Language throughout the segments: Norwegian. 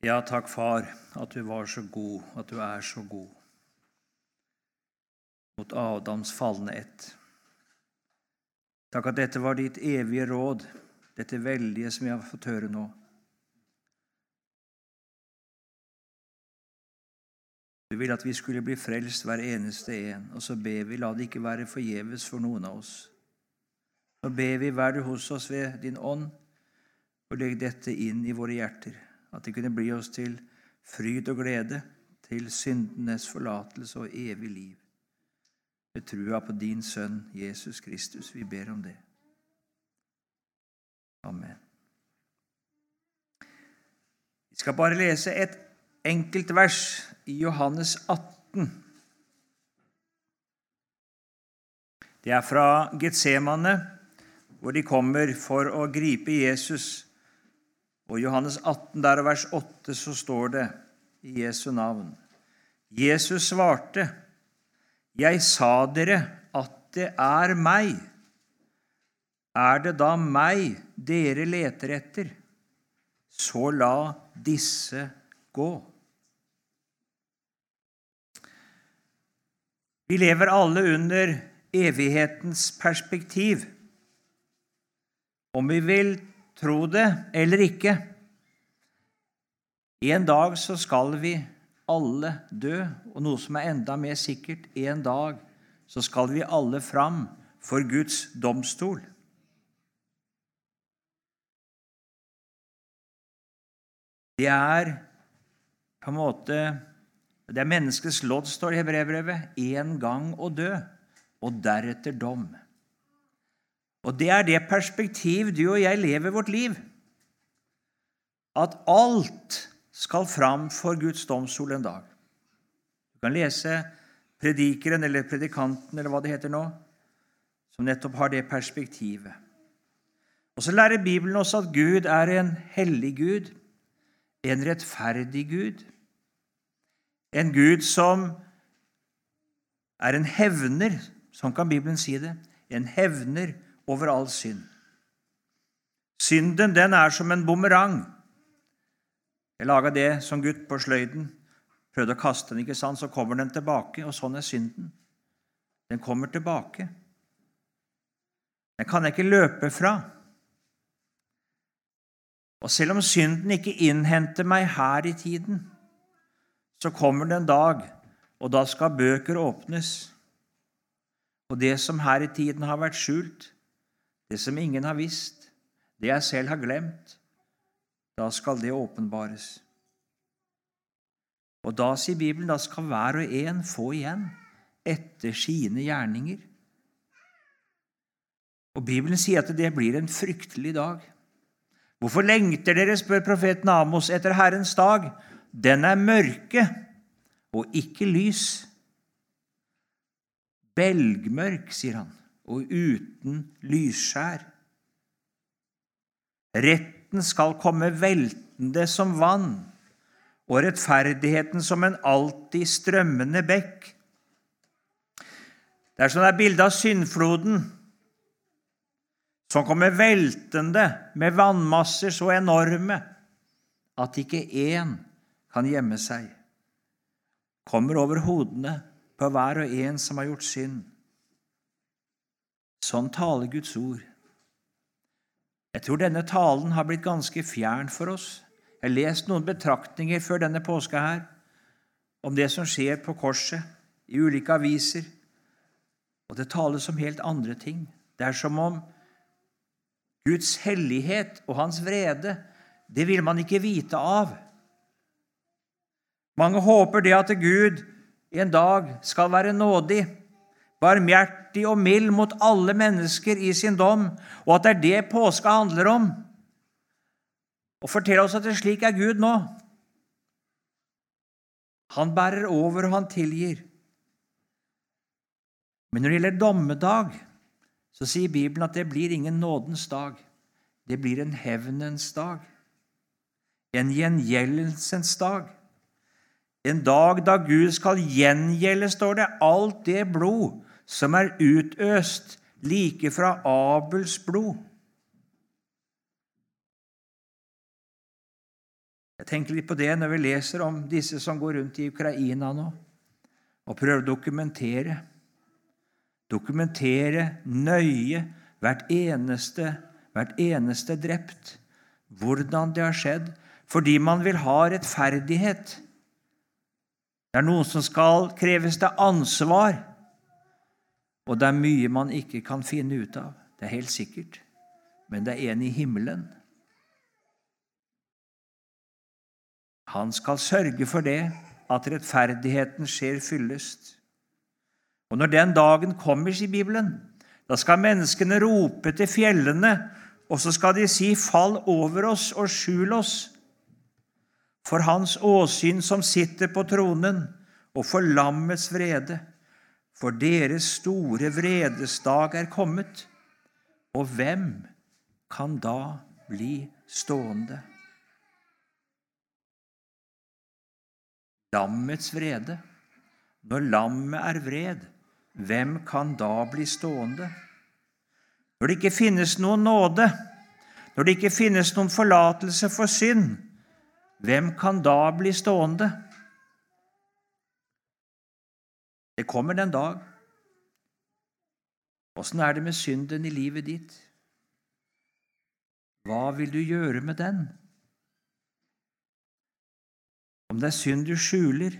Ja, takk, far, at du var så god, at du er så god mot Adams falne ett. Takk at dette var ditt evige råd, dette veldige som vi har fått høre nå. Du vil at vi skulle bli frelst hver eneste en, og så ber vi, la det ikke være forgjeves for noen av oss. Så ber vi, vær du hos oss ved din ånd, og legg dette inn i våre hjerter, at det kunne bli oss til fryd og glede, til syndenes forlatelse og evig liv. Ved trua på din Sønn Jesus Kristus, vi ber om det. Amen. Vi skal bare lese et enkelt vers i Johannes 18. Det er fra Getsemane, hvor de kommer for å gripe Jesus. Og I Johannes 18, der og vers 8, så står det i Jesu navn. Jesus svarte, 'Jeg sa dere at det er meg.' Er det da meg dere leter etter? Så la disse gå. Vi lever alle under evighetens perspektiv. Om vi vil tro det eller ikke. En dag så skal vi alle dø, og noe som er enda mer sikkert, en dag så skal vi alle fram for Guds domstol. Det er på en måte det er menneskets lodd, står det i brevbrevet. Én gang å dø, og deretter dom. Og det er det perspektiv du og jeg lever vårt liv. At alt skal fram for Guds domstol en dag. Du kan lese predikeren eller predikanten eller hva det heter nå, som nettopp har det perspektivet. Og Så lærer Bibelen også at Gud er en hellig Gud, en rettferdig Gud en Gud som er en hevner, sånn kan Bibelen si det, en hevner over all synd. Synden den er som en bumerang. Jeg laga det som gutt på sløyden. Prøvde å kaste den, ikke sant? så kommer den tilbake. Og sånn er synden. Den kommer tilbake. Den kan jeg ikke løpe fra. Og selv om synden ikke innhenter meg her i tiden, så kommer det en dag, og da skal bøker åpnes. Og det som her i tiden har vært skjult, det som ingen har visst, det jeg selv har glemt, da skal det åpenbares. Og da, sier Bibelen, da skal hver og en få igjen etter sine gjerninger. Og Bibelen sier at det blir en fryktelig dag. Hvorfor lengter dere, spør profeten Amos, etter Herrens dag? Den er mørke og ikke lys. Belgmørk, sier han, og uten lysskjær. Retten skal komme veltende som vann, og rettferdigheten som en alltid strømmende bekk. Det er sånn det er bilde av syndfloden som kommer veltende med vannmasser så enorme at ikke én kan gjemme seg, kommer over hodene på hver og en som har gjort synd. Sånn taler Guds ord. Jeg tror denne talen har blitt ganske fjern for oss. Jeg har lest noen betraktninger før denne påska her om det som skjer på korset, i ulike aviser, og det tales om helt andre ting. Det er som om Guds hellighet og hans vrede, det vil man ikke vite av. Mange håper det at Gud en dag skal være nådig, barmhjertig og mild mot alle mennesker i sin dom, og at det er det påska handler om. Og fortell oss at det slik er Gud nå. Han bærer over, og han tilgir. Men når det gjelder dommedag, så sier Bibelen at det blir ingen nådens dag. Det blir en hevnens dag. En gjengjeldelsens dag. En dag da Gud skal gjengjelde, står det, alt det blod som er utøst like fra Abels blod. Jeg tenker litt på det når vi leser om disse som går rundt i Ukraina nå og prøver å dokumentere. Dokumentere nøye hvert eneste, hvert eneste drept. Hvordan det har skjedd. Fordi man vil ha rettferdighet. Det er noen som skal kreves til ansvar. Og det er mye man ikke kan finne ut av. Det er helt sikkert. Men det er en i himmelen. Han skal sørge for det, at rettferdigheten skjer fyllest. Og når den dagen kommer, sier Bibelen, da skal menneskene rope til fjellene, og så skal de si, Fall over oss og skjul oss for Hans åsyn som sitter på tronen, og for lammets vrede. For deres store vredesdag er kommet, og hvem kan da bli stående? Lammets vrede. Når lammet er vred, hvem kan da bli stående? Når det ikke finnes noen nåde, når det ikke finnes noen forlatelse for synd, hvem kan da bli stående? Det kommer den dag. Åssen er det med synden i livet ditt? Hva vil du gjøre med den? Om det er synd du skjuler,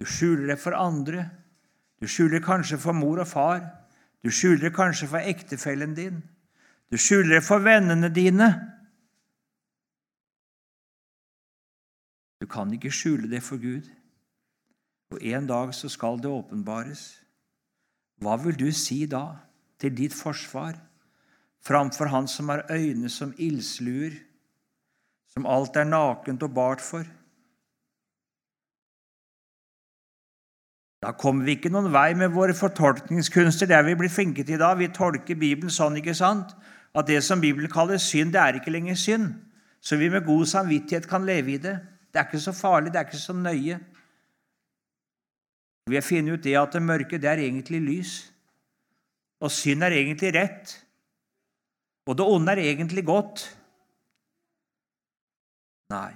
du skjuler det for andre, du skjuler kanskje for mor og far, du skjuler det kanskje for ektefellen din, du skjuler det for vennene dine. Du kan ikke skjule det for Gud, og en dag så skal det åpenbares. Hva vil du si da til ditt forsvar framfor Han som har øyne som ildsluer, som alt er nakent og bart for? Da kommer vi ikke noen vei med våre fortolkningskunster. Det er vi blitt flinke til i dag. Vi tolker Bibelen sånn ikke sant? at det som Bibelen kaller synd, det er ikke lenger synd. Så vi med god samvittighet kan leve i det. Det er ikke så farlig, det er ikke så nøye. Vi har funnet ut det at det mørke det er egentlig lys. Og synd er egentlig rett. Og det onde er egentlig godt. Nei,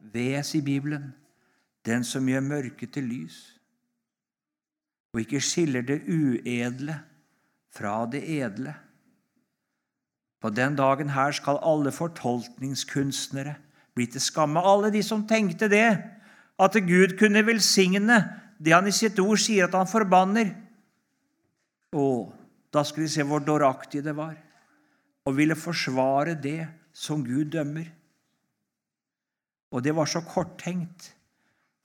ves i Bibelen, den som gjør mørket til lys og ikke skiller det uedle fra det edle. På den dagen her skal alle fortolkningskunstnere bli til skamme. Alle de som tenkte det, at Gud kunne velsigne det han i sitt ord sier at han forbanner. Å, da skulle de se hvor dåraktig det var, og ville forsvare det som Gud dømmer. Og det var så korttenkt.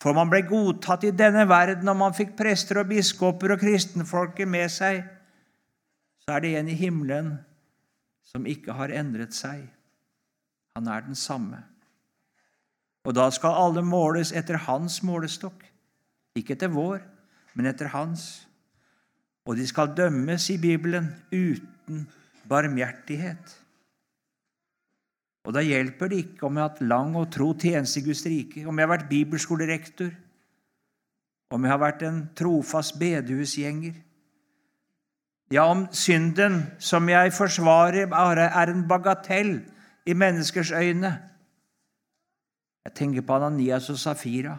For man ble godtatt i denne verden, og man fikk prester og biskoper og kristenfolket med seg. Så er det en i himmelen som ikke har endret seg. Han er den samme. Og da skal alle måles etter hans målestokk. Ikke etter vår, men etter hans. Og de skal dømmes i Bibelen uten barmhjertighet. Og da hjelper det ikke om jeg har hatt lang og tro tjeneste i Guds rike, om jeg har vært bibelskolerektor, om jeg har vært en trofast bedehusgjenger. Ja, om synden som jeg forsvarer, bare er en bagatell i menneskers øyne. Jeg tenker på Ananias og Safira.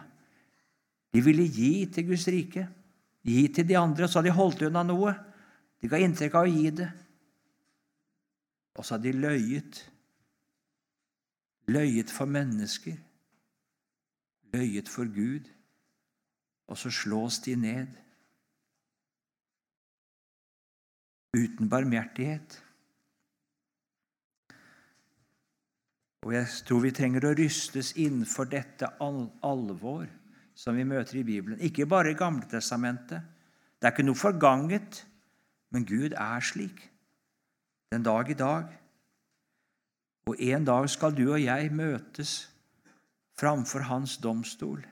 De ville gi til Guds rike, gi til de andre, så hadde de holdt unna noe. De ga inntrykk av å gi det. Og så hadde de løyet løyet for mennesker, løyet for Gud, og så slås de ned. Uten barmhjertighet. Og jeg tror vi trenger å rystes innenfor dette alvor som vi møter i Bibelen. Ikke bare i Gamletestamentet. Det er ikke noe forganget, men Gud er slik den dag i dag. Og en dag skal du og jeg møtes framfor Hans domstol,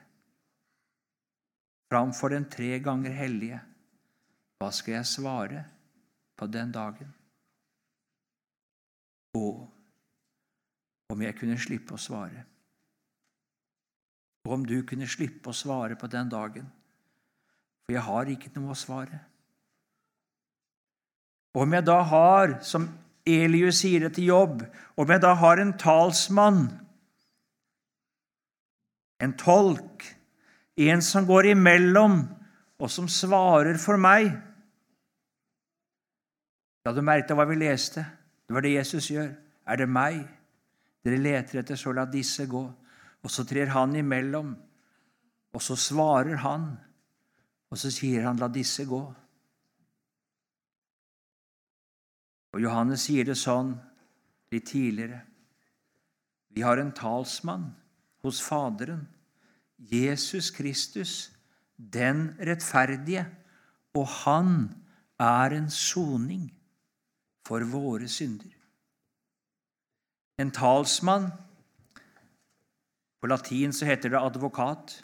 framfor den tre ganger hellige. Hva skal jeg svare på den dagen? Og om jeg kunne slippe å svare. Og om du kunne slippe å svare på den dagen. For jeg har ikke noe å svare. Og om jeg da har, som Elius sier det til jobb. Om jeg da har en talsmann en tolk, en som går imellom, og som svarer for meg. La du merke hva vi leste? Det var det Jesus gjør. Er det meg dere leter etter, så la disse gå. Og så trer han imellom, og så svarer han, og så sier han, la disse gå. Og Johannes sier det sånn litt tidligere. Vi har en talsmann hos Faderen, Jesus Kristus, den rettferdige, og han er en soning for våre synder. En talsmann På latin så heter det advokat.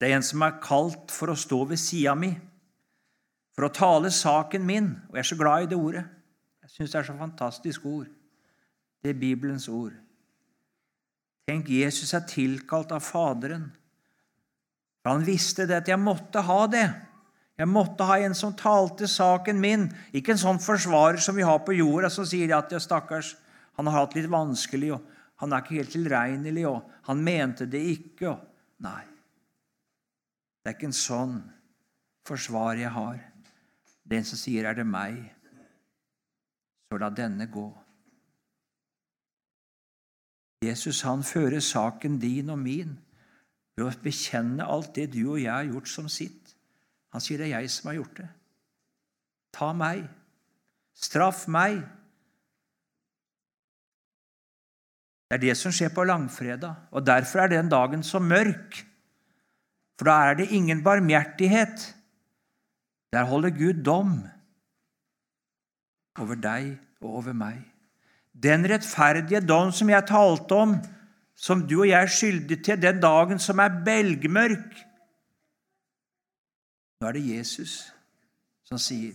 Det er en som er kalt for å stå ved sida mi, for å tale saken min. Og jeg er så glad i det ordet. Jeg syns det er så fantastisk ord. Det er Bibelens ord. Tenk, Jesus er tilkalt av Faderen. For han visste det at jeg måtte ha det. Jeg måtte ha en som talte saken min, ikke en sånn forsvarer som vi har på jorda, som sier at ja, stakkars, han har hatt litt vanskelig, og han er ikke helt tilregnelig, og han mente det ikke. Og... Nei. Det er ikke en sånn forsvar jeg har. Er som sier, 'Er det meg?' Så la denne gå. Jesus han fører saken din og min ved å bekjenne alt det du og jeg har gjort som sitt. Han sier det er jeg som har gjort det. Ta meg. Straff meg. Det er det som skjer på langfredag, og derfor er den dagen så mørk. For da er det ingen barmhjertighet. Der holder Gud dom over deg og over meg. Den rettferdige dom som jeg talte om, som du og jeg er skyldige til, den dagen som er belgmørk, nå er det Jesus som sier,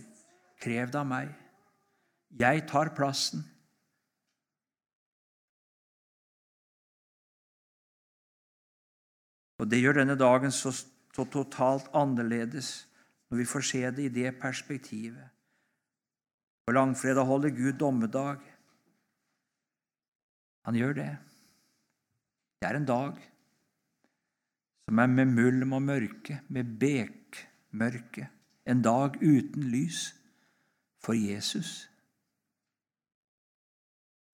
'Krev det av meg. Jeg tar plassen.' Og Det gjør denne dagen så, så totalt annerledes når vi får se det i det perspektivet. På langfredag holder Gud dommedag. Han gjør det. Det er en dag som er med mulm og mørke, med bek mørke, en dag uten lys for Jesus.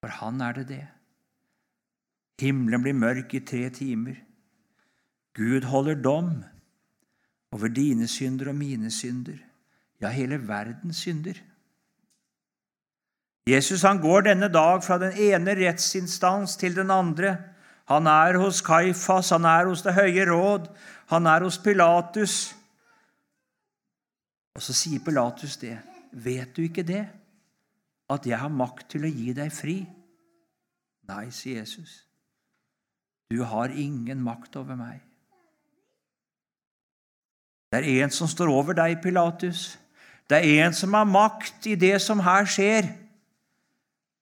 For han er det det. Himmelen blir mørk i tre timer. Gud holder dom over dine synder og mine synder, ja, hele verdens synder. Jesus han går denne dag fra den ene rettsinstans til den andre. Han er hos Kaifas, han er hos Det høye råd, han er hos Pilatus. Og så sier Pilatus det. Vet du ikke det? At jeg har makt til å gi deg fri? Nei, sier Jesus. Du har ingen makt over meg. Det er en som står over deg, Pilatus. Det er en som har makt i det som her skjer.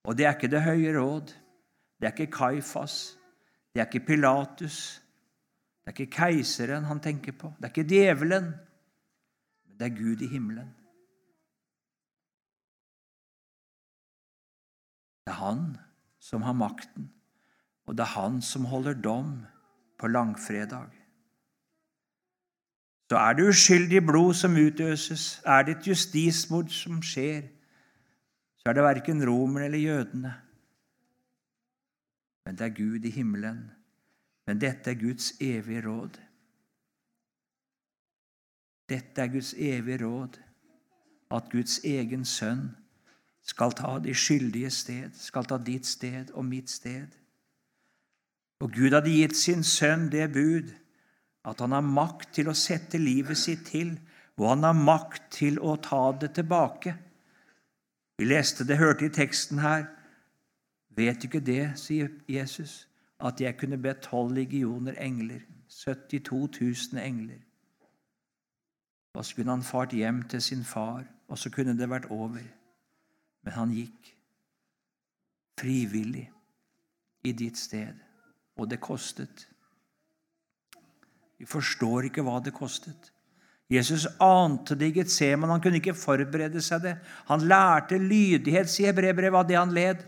Og det er ikke Det høye råd. Det er ikke Kaifas. Det er ikke Pilatus. Det er ikke keiseren han tenker på. Det er ikke djevelen. Det er Gud i himmelen. Det er han som har makten, og det er han som holder dom på langfredag. Så er det uskyldig blod som utøses, er det et justismord som skjer, så er det verken romerne eller jødene. Men det er Gud i himmelen. Men dette er Guds evige råd. Dette er Guds evige råd, at Guds egen sønn skal ta de skyldige sted, skal ta ditt sted og mitt sted. Og Gud hadde gitt sin sønn det bud at han har makt til å sette livet sitt til, og han har makt til å ta det tilbake. Vi leste det, hørte i teksten her. Vet du ikke det, sier Jesus, at jeg kunne bedt tolv legioner engler, 72 000 engler, og så kunne han fart hjem til sin far, og så kunne det vært over. Men han gikk frivillig i ditt sted, og det kostet. Vi forstår ikke hva det kostet. Jesus ante det i Getseman. Han kunne ikke forberede seg det. Han lærte lydighet, sier brevbrevet, av det han led.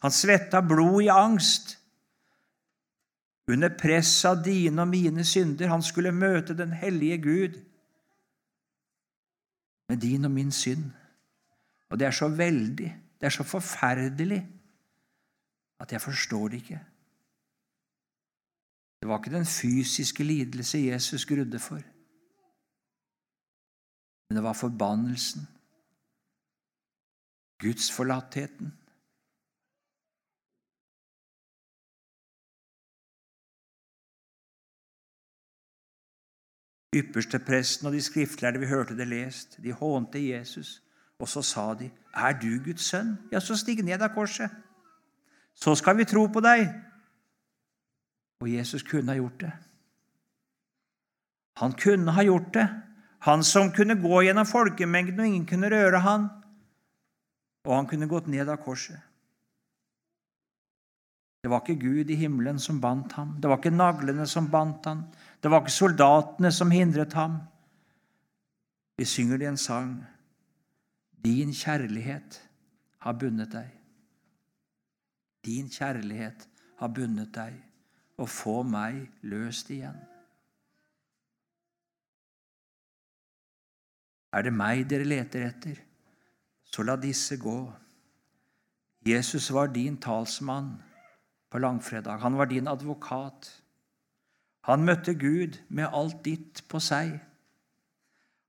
Han svetta blod i angst. under press av dine og mine synder. Han skulle møte den hellige Gud med din og min synd. Og det er så veldig, det er så forferdelig, at jeg forstår det ikke. Det var ikke den fysiske lidelse Jesus grudde for, men det var forbannelsen, gudsforlattheten. Ypperstepresten og de skriftlærde vi hørte det lest, de hånte Jesus. Og så sa de, 'Er du Guds sønn?' Ja, så stig ned av korset. Så skal vi tro på deg. Og Jesus kunne ha gjort det. Han kunne ha gjort det. Han som kunne gå gjennom folkemengden, og ingen kunne røre han. Og han kunne gått ned av korset. Det var ikke Gud i himmelen som bandt ham. Det var ikke naglene som bandt ham. Det var ikke soldatene som hindret ham. Vi synger det i en sang. Din kjærlighet har bundet deg. Din kjærlighet har bundet deg og få meg løst igjen. Er det meg dere leter etter, så la disse gå. Jesus var din talsmann på langfredag. Han var din advokat. Han møtte Gud med alt ditt på seg.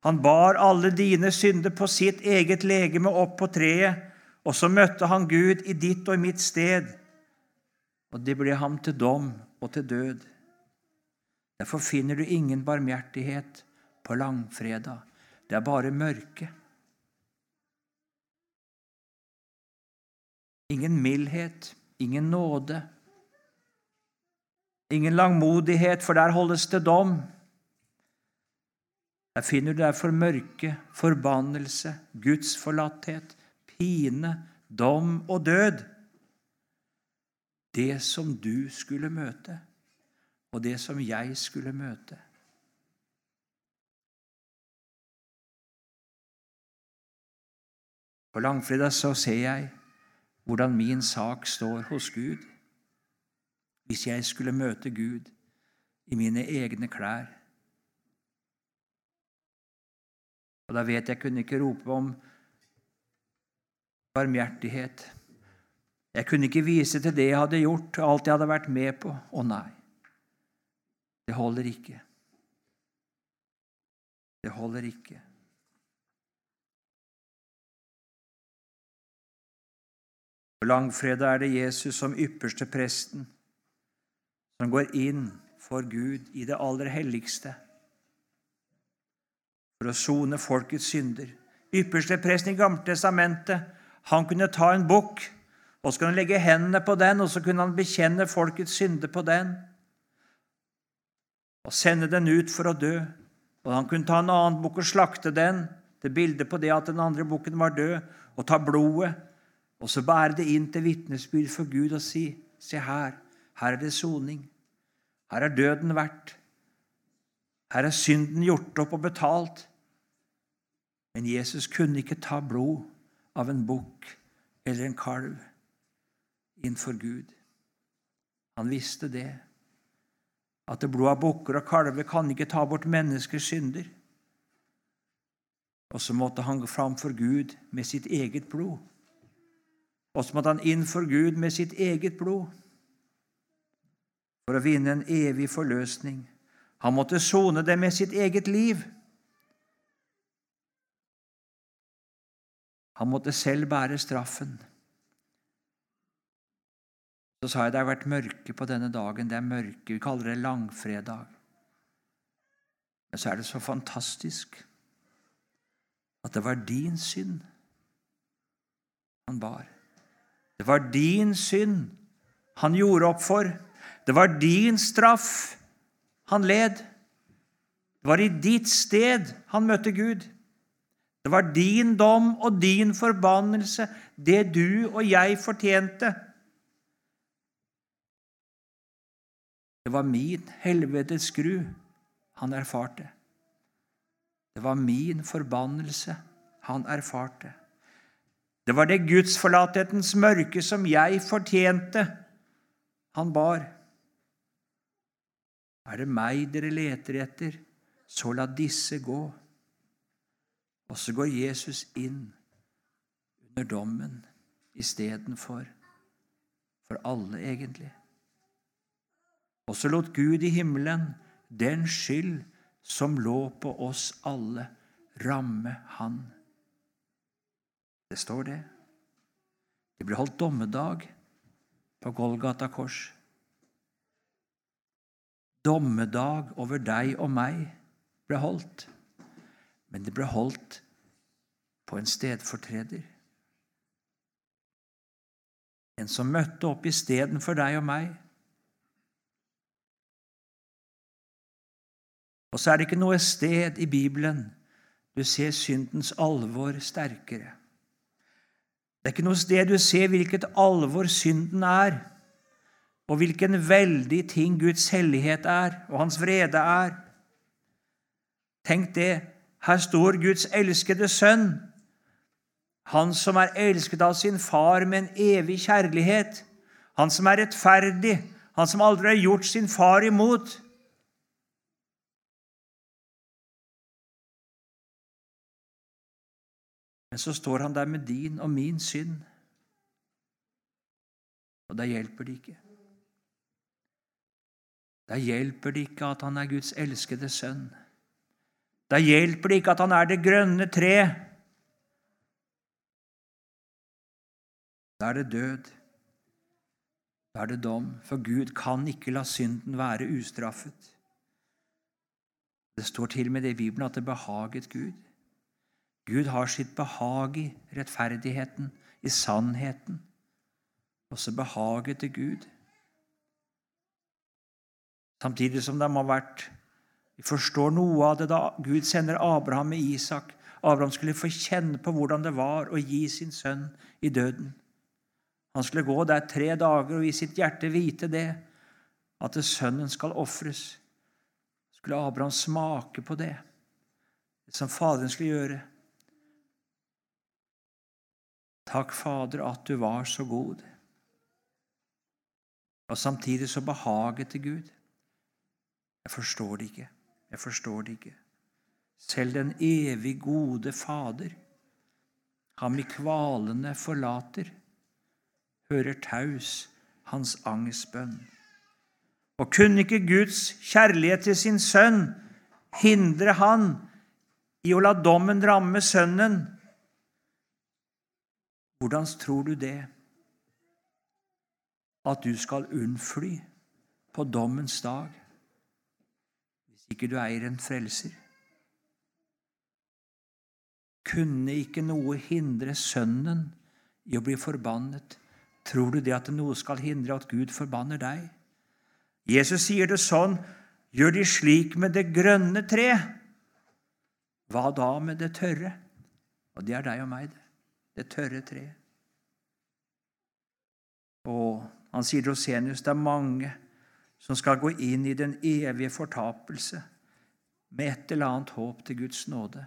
Han bar alle dine synder på sitt eget legeme opp på treet, og så møtte han Gud i ditt og i mitt sted, og det ble ham til dom og til død. Derfor finner du ingen barmhjertighet på langfredag. Det er bare mørke. Ingen mildhet, ingen nåde, ingen langmodighet, for der holdes det dom. Der finner du derfor mørke, forbannelse, gudsforlatthet, pine, dom og død. Det som du skulle møte, og det som jeg skulle møte. På langfredag så ser jeg hvordan min sak står hos Gud hvis jeg skulle møte Gud i mine egne klær. Og da vet jeg kunne ikke rope om barmhjertighet. Jeg kunne ikke vise til det jeg hadde gjort, alt jeg hadde vært med på. Å nei, det holder ikke. Det holder ikke. På langfredag er det Jesus som ypperste presten som går inn for Gud i det aller helligste for å sone folkets synder. Ypperste presten i Gamle testamentet, han kunne ta en bukk, og så kunne han legge hendene på den, og så kunne han bekjenne folkets synder på den og sende den ut for å dø. Og han kunne ta en annen bukk og slakte den, til bildet på det at den andre bukken var død, og ta blodet og så bære det inn til vitnesbyrd for Gud og si, se her, her er det soning. Her er døden verdt. Her er synden gjort opp og betalt. Men Jesus kunne ikke ta blod av en bukk eller en kalv innfor Gud. Han visste det, at det blod av bukker og kalver kan ikke ta bort menneskers synder. Og så måtte han gå fram for Gud med sitt eget blod. Og så måtte han inn for Gud med sitt eget blod for å vinne en evig forløsning. Han måtte sone det med sitt eget liv. Han måtte selv bære straffen. Så sa jeg det har vært mørke på denne dagen. Det er mørke. Vi kaller det langfredag. Men så er det så fantastisk at det var din synd han bar. Det var din synd han gjorde opp for. Det var din straff han led. Det var i ditt sted han møtte Gud. Det var din dom og din forbannelse, det du og jeg fortjente. Det var min helvetes skru han erfarte. Det var min forbannelse han erfarte. Det var det gudsforlathetens mørke som jeg fortjente, han bar. Er det meg dere leter etter, så la disse gå. Og så går Jesus inn under dommen istedenfor for alle, egentlig. Og så lot Gud i himmelen den skyld som lå på oss alle, ramme Han. Det står det. Det ble holdt dommedag på Golgata kors dommedag over deg og meg ble holdt, men det ble holdt på en stedfortreder. En som møtte opp istedenfor deg og meg. Og så er det ikke noe sted i Bibelen du ser syndens alvor sterkere. Det er ikke noe sted du ser hvilket alvor synden er og hvilken veldig ting Guds hellighet er, og hans vrede er. Tenk det. Her står Guds elskede sønn, han som er elsket av sin far med en evig kjærlighet, han som er rettferdig, han som aldri har gjort sin far imot. Men så står han der med din og min synd, og da hjelper det ikke. Da hjelper det ikke at han er Guds elskede sønn. Da hjelper det ikke at han er det grønne tre. Da er det død. Da er det dom, for Gud kan ikke la synden være ustraffet. Det står til og med i Bibelen at det behaget Gud. Gud har sitt behag i rettferdigheten, i sannheten. Også behaget til Gud Samtidig som de har vært Vi forstår noe av det da Gud sender Abraham med Isak. Abraham skulle få kjenne på hvordan det var å gi sin sønn i døden. Han skulle gå der tre dager og i sitt hjerte vite det, at det sønnen skal ofres. Skulle Abraham smake på det, det som Faderen skulle gjøre. Takk, Fader, at du var så god. Og samtidig så behaget det Gud. Jeg forstår det ikke. Jeg forstår det ikke. Selv den evig gode Fader, ham i kvalene forlater, hører taus hans angstbønn. Og kunne ikke Guds kjærlighet til sin sønn hindre han i å la dommen ramme sønnen? Hvordan tror du det? At du skal unnfly på dommens dag? hvis ikke du eier en frelser? Kunne ikke noe hindre Sønnen i å bli forbannet? Tror du det at noe skal hindre at Gud forbanner deg? Jesus sier det sånn, gjør de slik med det grønne tre. Hva da med det tørre? Og det er deg og meg, det. Det tørre treet. Og han sier Rosenius det er mange som skal gå inn i den evige fortapelse med et eller annet håp til Guds nåde.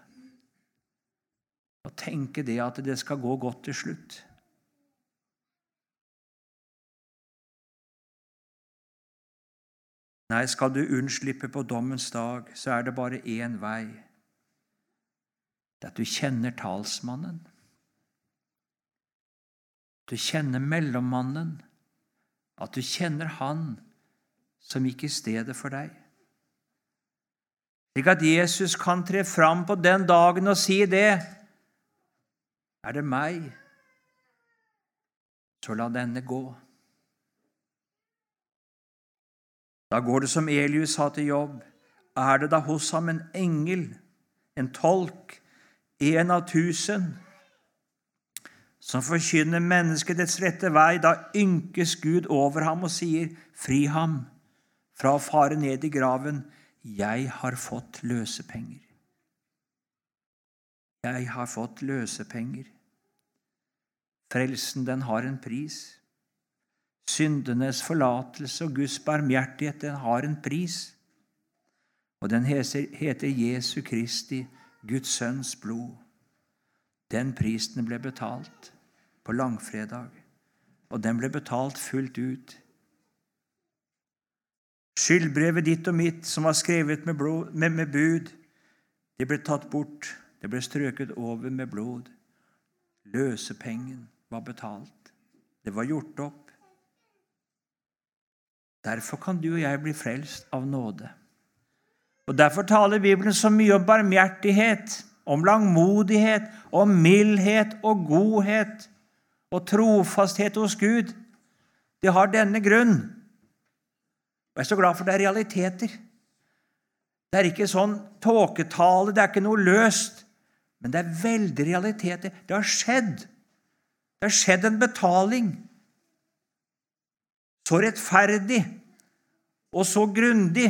Og tenke det at det skal gå godt til slutt. Nei, skal du unnslippe på dommens dag, så er det bare én vei. Det er at du kjenner talsmannen. Du kjenner mellommannen. At du kjenner Han som gikk i stedet for deg. Slik at Jesus kan tre fram på den dagen og si det. Er det meg, så la denne gå. Da går det som Elius sa til jobb. Er det da hos ham en engel, en tolk, en av tusen, som forkynner mennesket dets rette vei, da ynkes Gud over ham og sier, Fri ham fra å fare ned i graven. Jeg har fått løsepenger. Jeg har fått løsepenger. Frelsen, den har en pris. Syndenes forlatelse og Guds barmhjertighet, den har en pris. Og den heter Jesu Kristi, Guds sønns blod. Den prisen ble betalt på langfredag, og den ble betalt fullt ut Skyldbrevet ditt og mitt, som var skrevet med, blod, med, med bud, det ble tatt bort. Det ble strøket over med blod. Løsepengen var betalt. Det var gjort opp. Derfor kan du og jeg bli frelst av nåde. Og Derfor taler Bibelen så mye om barmhjertighet, om langmodighet, om mildhet og godhet og trofasthet hos Gud. Det har denne grunn. Og Jeg er så glad for det er realiteter. Det er ikke sånn tåketale, det er ikke noe løst. Men det er veldig realiteter. Det har skjedd. Det har skjedd en betaling. Så rettferdig og så grundig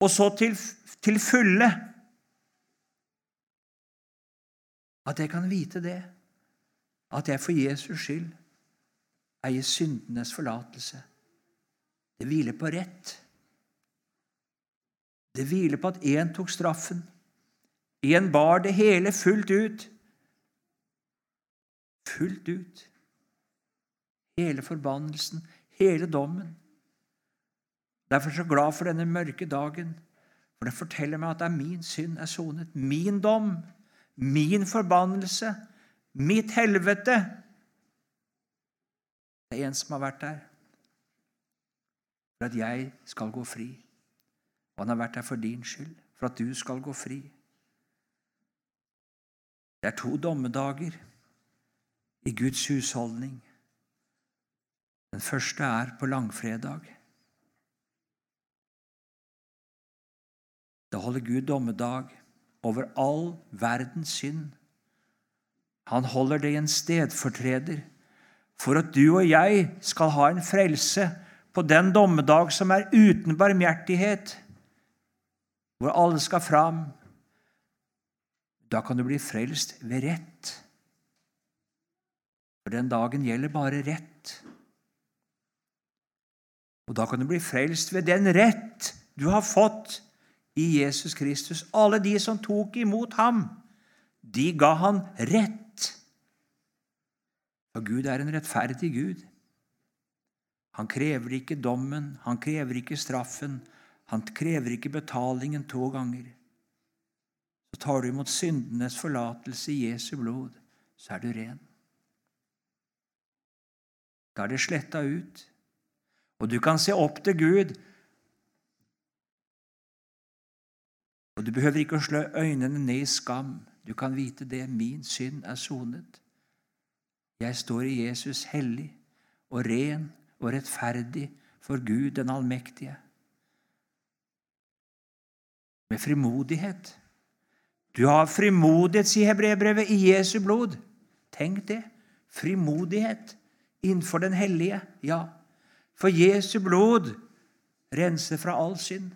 og så til, til fulle at jeg kan vite det, at jeg for Jesus skyld eier syndenes forlatelse. Det hviler på rett. Det hviler på at én tok straffen. Én bar det hele fullt ut. Fullt ut. Hele forbannelsen, hele dommen. Derfor er jeg så glad for denne mørke dagen, for det forteller meg at det er min synd er sonet. Min dom, min forbannelse, mitt helvete. Det er en som har vært der for at jeg skal gå fri. Og han har vært der for din skyld, for at du skal gå fri. Det er to dommedager i Guds husholdning. Den første er på langfredag. Da holder Gud dommedag over all verdens synd. Han holder det i en stedfortreder for at du og jeg skal ha en frelse på den dommedag som er uten barmhjertighet, hvor alle skal fram. Da kan du bli frelst ved rett. For den dagen gjelder bare rett. Og da kan du bli frelst ved den rett du har fått i Jesus Kristus. Alle de som tok imot ham, de ga han rett. For Gud er en rettferdig Gud. Han krever ikke dommen, han krever ikke straffen, han krever ikke betalingen to ganger. Så tar du imot syndenes forlatelse i Jesu blod, så er du ren. Da er det sletta ut, og du kan se opp til Gud. Og du behøver ikke å slå øynene ned i skam. Du kan vite det. Min synd er sonet. Jeg står i Jesus hellig og ren og rettferdig for Gud den allmektige. Med frimodighet. Du har frimodighet, sier hebreerbrevet, i Jesu blod. Tenk det. Frimodighet innenfor den hellige. Ja, for Jesu blod renser fra all synd.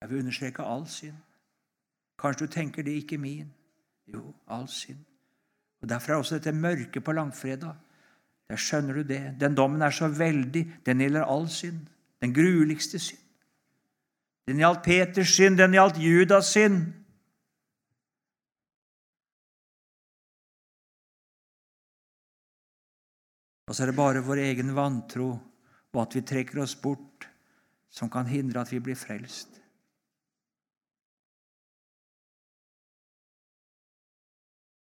Jeg vil understreke all synd. Kanskje du tenker det ikke min. Jo, all synd. Og Derfor er også dette mørket på langfredag der skjønner du det. Den dommen er så veldig. Den gjelder all synd. Den grueligste synd. Den gjaldt Peters synd, den gjaldt Judas synd. Og så er det bare vår egen vantro og at vi trekker oss bort, som kan hindre at vi blir frelst.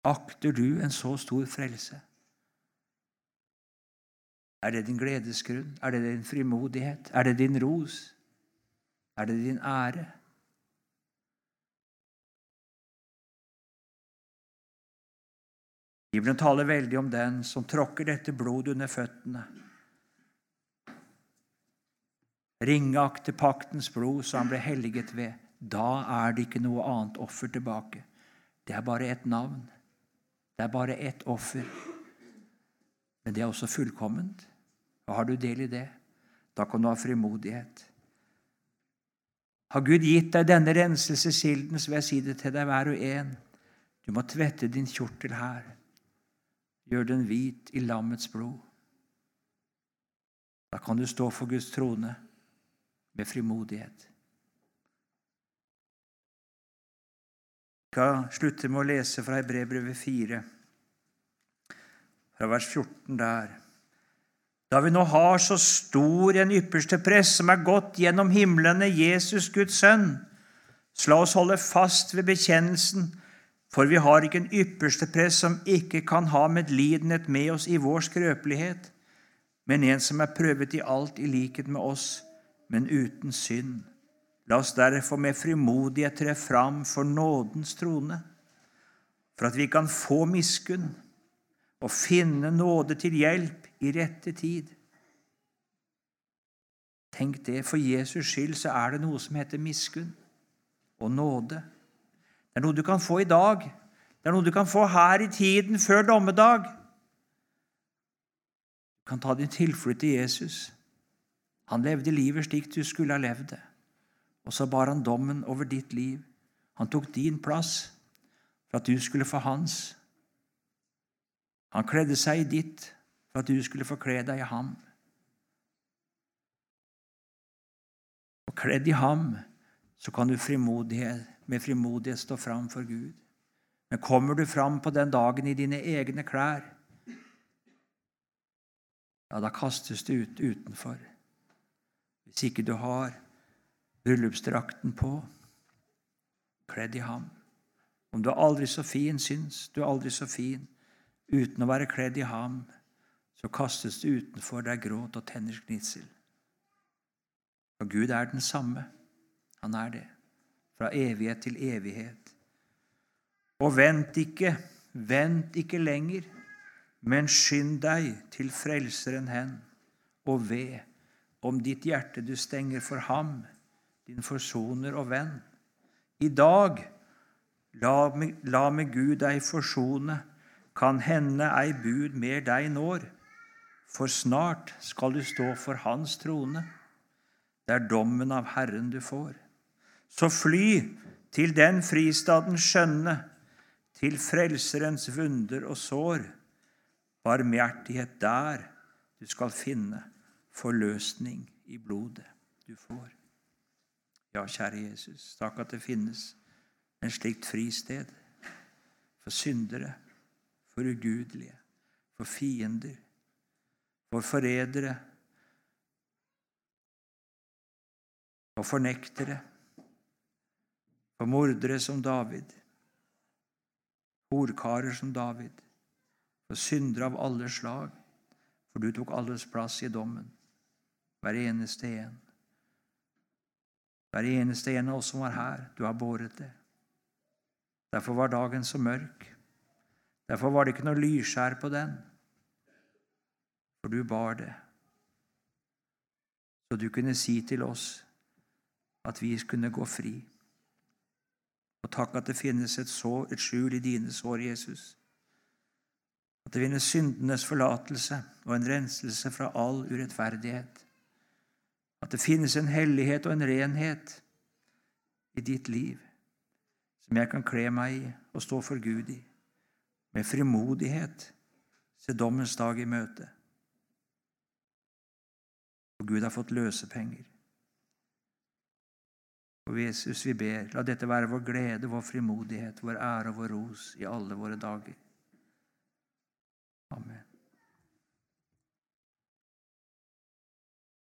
Akter du en så stor frelse? Er det din gledesgrunn? Er det din frimodighet? Er det din ros? Er det din ære? Bibelen taler veldig om den som tråkker dette blodet under føttene. Ringeakte paktens blod som han ble helliget ved. Da er det ikke noe annet offer tilbake. Det er bare et navn. Det er bare ett offer. Men det er også fullkomment. Og har du del i det, da kan du ha frimodighet. Har Gud gitt deg denne renselseskilden, så vil jeg si det til deg hver og en. Du må tvette din kjortel her. Gjør den hvit i lammets blod. Da kan du stå for Guds trone med frimodighet. Skal slutte med å lese fra Hebrebrevet 4 fra vers 14 der. Da vi nå har så stor en ypperste press som er gått gjennom himlene, Jesus Guds sønn, så la oss holde fast ved bekjennelsen, for vi har ikke en ypperste press som ikke kan ha medlidenhet med oss i vår skrøpelighet, men en som er prøvet i alt i likhet med oss, men uten synd. La oss derfor med frimodighet tre fram for nådens trone, for at vi kan få miskunn og finne nåde til hjelp i rette tid. Tenk det, for Jesus skyld så er det noe som heter miskunn og nåde. Det er noe du kan få i dag. Det er noe du kan få her i tiden før dommedag. Du kan ta din tilflukt til Jesus. Han levde livet slik du skulle ha levd det. Og så bar han dommen over ditt liv. Han tok din plass for at du skulle få hans. Han kledde seg i ditt for at du skulle få kle deg i ham. Og kledd i ham så kan du frimodighet, med frimodighet stå fram for Gud. Men kommer du fram på den dagen i dine egne klær, ja, da kastes du ut utenfor. Hvis ikke du har bryllupsdrakten på, kledd i ham. Om du er aldri så fin, syns du er aldri så fin, uten å være kledd i ham, så kastes du utenfor, det er gråt og tenners gnitsel. Og Gud er den samme. Han er det. Fra evighet til evighet. Og vent ikke, vent ikke lenger, men skynd deg til Frelseren hen, og ved om ditt hjerte du stenger for ham, din forsoner og venn. I dag, la med, la meg Gud deg forsone, kan hende ei bud mer deg når, for snart skal du stå for Hans trone. Det er dommen av Herren du får. Så fly til den fristaden skjønne, til Frelserens vunder og sår. Barmhjertighet der du skal finne forløsning i blodet du får. Ja, kjære Jesus, takk at det finnes en slikt fristed for syndere, for ugudelige, for fiender, for forrædere, for fornektere, for mordere som David, horkarer som David, for syndere av alle slag, for du tok alles plass i dommen hver eneste en. Hver eneste en av oss som var her, du har båret det. Derfor var dagen så mørk. Derfor var det ikke noe lyskjær på den, for du bar det. Så du kunne si til oss at vi kunne gå fri. Og takk at det finnes et, sår, et skjul i dine sår, Jesus. At det finnes syndenes forlatelse og en renselse fra all urettferdighet. At det finnes en hellighet og en renhet i ditt liv som jeg kan kle meg i og stå for Gud i, med frimodighet se dommens dag i møte. Og Gud har fått løsepenger. Og Jesus, vi ber, la dette være vår glede, vår frimodighet, vår ære og vår ros i alle våre dager.